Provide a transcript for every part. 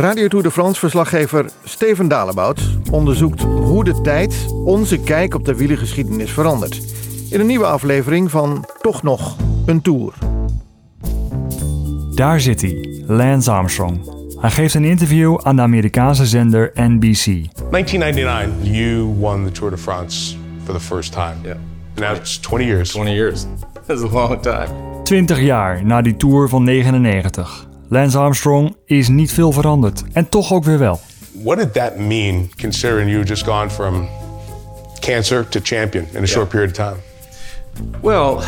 Radio Tour de France verslaggever Steven Dalebout onderzoekt hoe de tijd onze kijk op de wielergeschiedenis verandert. In een nieuwe aflevering van Toch nog een Tour. Daar zit hij, Lance Armstrong. Hij geeft een interview aan de Amerikaanse zender NBC. 1999, you won the Tour de France for the first time. Yeah. Now it's 20 years. 20 years. That's a long time. 20 jaar na die Tour van 99. Lance Armstrong is niet veel veranderd. En toch ook weer wel. What did that mean, considering you just gone from cancer to champion in a short period of time? Well,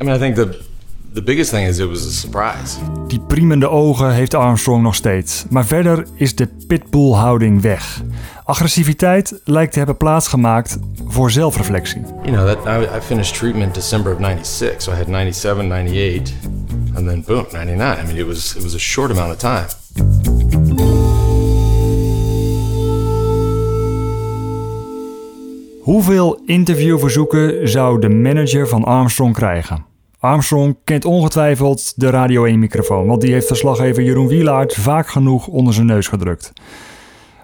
I mean, I think the the biggest thing is it was a surprise. Die priemende ogen heeft Armstrong nog steeds. Maar verder is de pitbull-houding weg. Agressiviteit lijkt te hebben plaatsgemaakt voor zelfreflectie. You know, that I, I finished treatment December of '96, so I had '97, '98, and then boom, '99. I mean, it was it was a short amount of time. Hoeveel interviewverzoeken zou de manager van Armstrong krijgen? Armstrong kent ongetwijfeld de Radio 1-microfoon, want die heeft verslaggever Jeroen Wielaert vaak genoeg onder zijn neus gedrukt.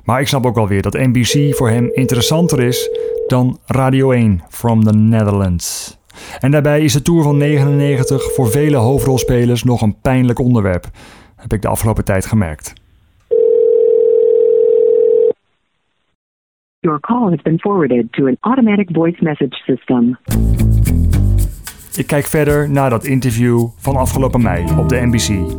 Maar ik snap ook wel weer dat NBC voor hem interessanter is dan Radio 1 from the Netherlands. En daarbij is de Tour van 99 voor vele hoofdrolspelers nog een pijnlijk onderwerp, heb ik de afgelopen tijd gemerkt. Your call has been forwarded to an automatic voice message system. Ik kijk verder naar dat interview van afgelopen mei op de NBC.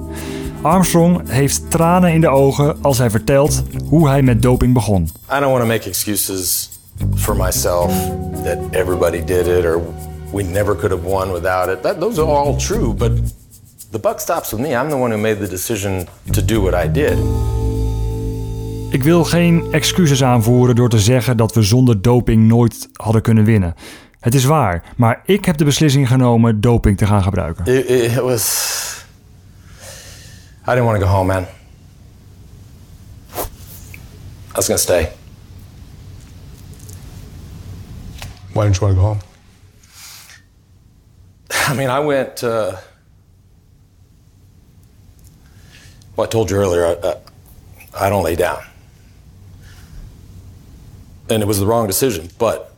Armstrong heeft tranen in de ogen als hij vertelt hoe hij met doping begon. I don't want to make excuses for myself that everybody did it or we never could have won without it. That, those are all true, but the buck stops with me. I'm the one who made the decision to do what I did. Ik wil geen excuses aanvoeren door te zeggen dat we zonder doping nooit hadden kunnen winnen. Het is waar, maar ik heb de beslissing genomen doping te gaan gebruiken. It, it was. I didn't want to go home, man. I was gonna stay. Why didn't you want to go home? I mean, I went. Uh, well, I told you earlier, I, I, I don't lay down. And it was the wrong decision, but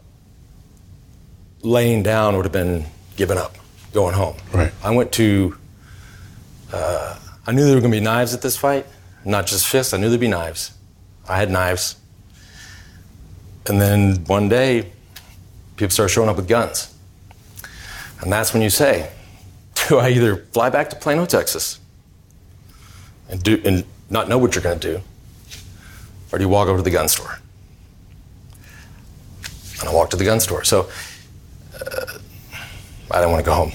laying down would have been giving up, going home. Right. I went to. Uh, I knew there were going to be knives at this fight, not just fists. I knew there'd be knives. I had knives. And then one day, people started showing up with guns. And that's when you say, do I either fly back to Plano, Texas, and do and not know what you're going to do, or do you walk over to the gun store? And I walked to the gun store. So uh, I didn't want to go home.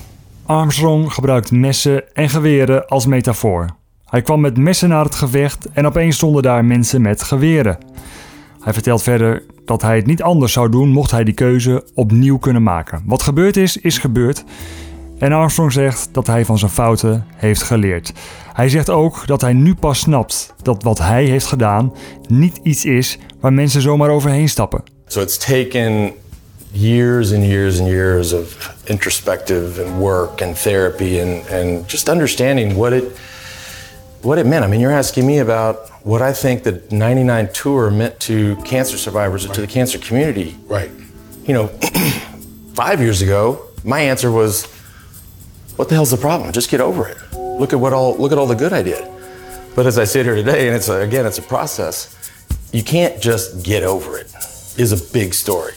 Armstrong gebruikt messen en geweren als metafoor. Hij kwam met messen naar het gevecht en opeens stonden daar mensen met geweren. Hij vertelt verder dat hij het niet anders zou doen mocht hij die keuze opnieuw kunnen maken. Wat gebeurd is, is gebeurd. En Armstrong zegt dat hij van zijn fouten heeft geleerd. Hij zegt ook dat hij nu pas snapt dat wat hij heeft gedaan niet iets is waar mensen zomaar overheen stappen. So it's taken years and years and years of introspective and work and therapy and, and just understanding what it what it meant. I mean, you're asking me about what I think the 99 tour meant to cancer survivors or to the cancer community. Right. You know, five years ago, my answer was, "What the hell's the problem? Just get over it. Look at what all look at all the good I did." But as I sit here today, and it's a, again, it's a process. You can't just get over it. Is a big story.